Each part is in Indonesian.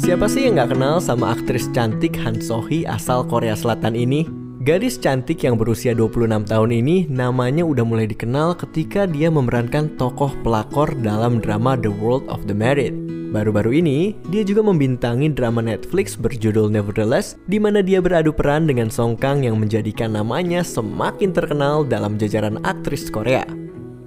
Siapa sih yang gak kenal sama aktris cantik Han Sohee asal Korea Selatan ini? Gadis cantik yang berusia 26 tahun ini namanya udah mulai dikenal ketika dia memerankan tokoh pelakor dalam drama The World of the Married. Baru-baru ini, dia juga membintangi drama Netflix berjudul Nevertheless, di mana dia beradu peran dengan Song Kang yang menjadikan namanya semakin terkenal dalam jajaran aktris Korea.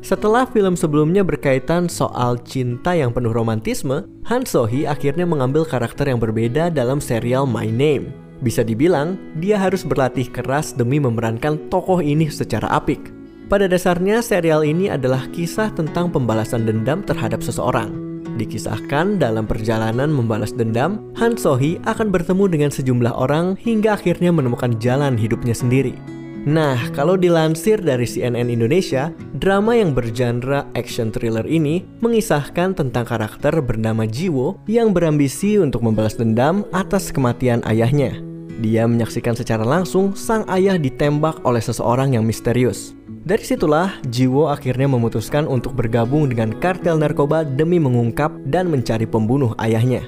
Setelah film sebelumnya berkaitan soal cinta yang penuh romantisme, Han Sohee akhirnya mengambil karakter yang berbeda dalam serial My Name. Bisa dibilang, dia harus berlatih keras demi memerankan tokoh ini secara apik. Pada dasarnya, serial ini adalah kisah tentang pembalasan dendam terhadap seseorang. Dikisahkan dalam perjalanan membalas dendam, Han Sohee akan bertemu dengan sejumlah orang hingga akhirnya menemukan jalan hidupnya sendiri. Nah, kalau dilansir dari CNN Indonesia, drama yang bergenre action thriller ini mengisahkan tentang karakter bernama Jiwo yang berambisi untuk membalas dendam atas kematian ayahnya. Dia menyaksikan secara langsung sang ayah ditembak oleh seseorang yang misterius. Dari situlah, Jiwo akhirnya memutuskan untuk bergabung dengan kartel narkoba demi mengungkap dan mencari pembunuh ayahnya.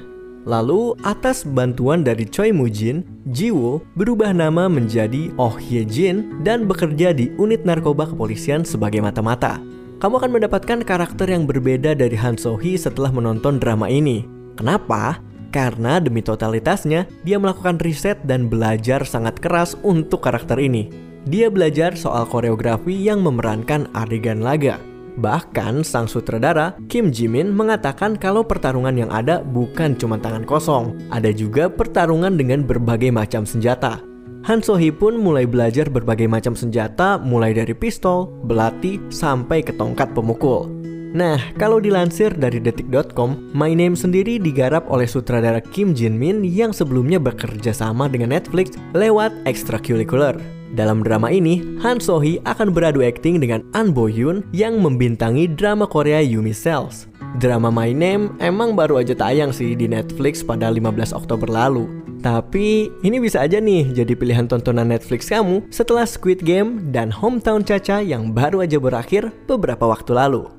Lalu, atas bantuan dari Choi Mujin, Jiwo berubah nama menjadi Oh Hye Jin dan bekerja di unit narkoba kepolisian sebagai mata-mata. Kamu akan mendapatkan karakter yang berbeda dari Han So Hee setelah menonton drama ini. Kenapa? Karena demi totalitasnya, dia melakukan riset dan belajar sangat keras untuk karakter ini. Dia belajar soal koreografi yang memerankan adegan laga, Bahkan sang sutradara Kim Jimin mengatakan kalau pertarungan yang ada bukan cuma tangan kosong, ada juga pertarungan dengan berbagai macam senjata. Han Sohee pun mulai belajar berbagai macam senjata mulai dari pistol, belati, sampai ke tongkat pemukul. Nah, kalau dilansir dari detik.com, My Name sendiri digarap oleh sutradara Kim Jin Min yang sebelumnya bekerja sama dengan Netflix lewat Extracurricular. Dalam drama ini, Han Sohee akan beradu akting dengan An Bo Hyun yang membintangi drama Korea Yumi Cells. Drama My Name emang baru aja tayang sih di Netflix pada 15 Oktober lalu. Tapi ini bisa aja nih jadi pilihan tontonan Netflix kamu setelah Squid Game dan Hometown Caca yang baru aja berakhir beberapa waktu lalu.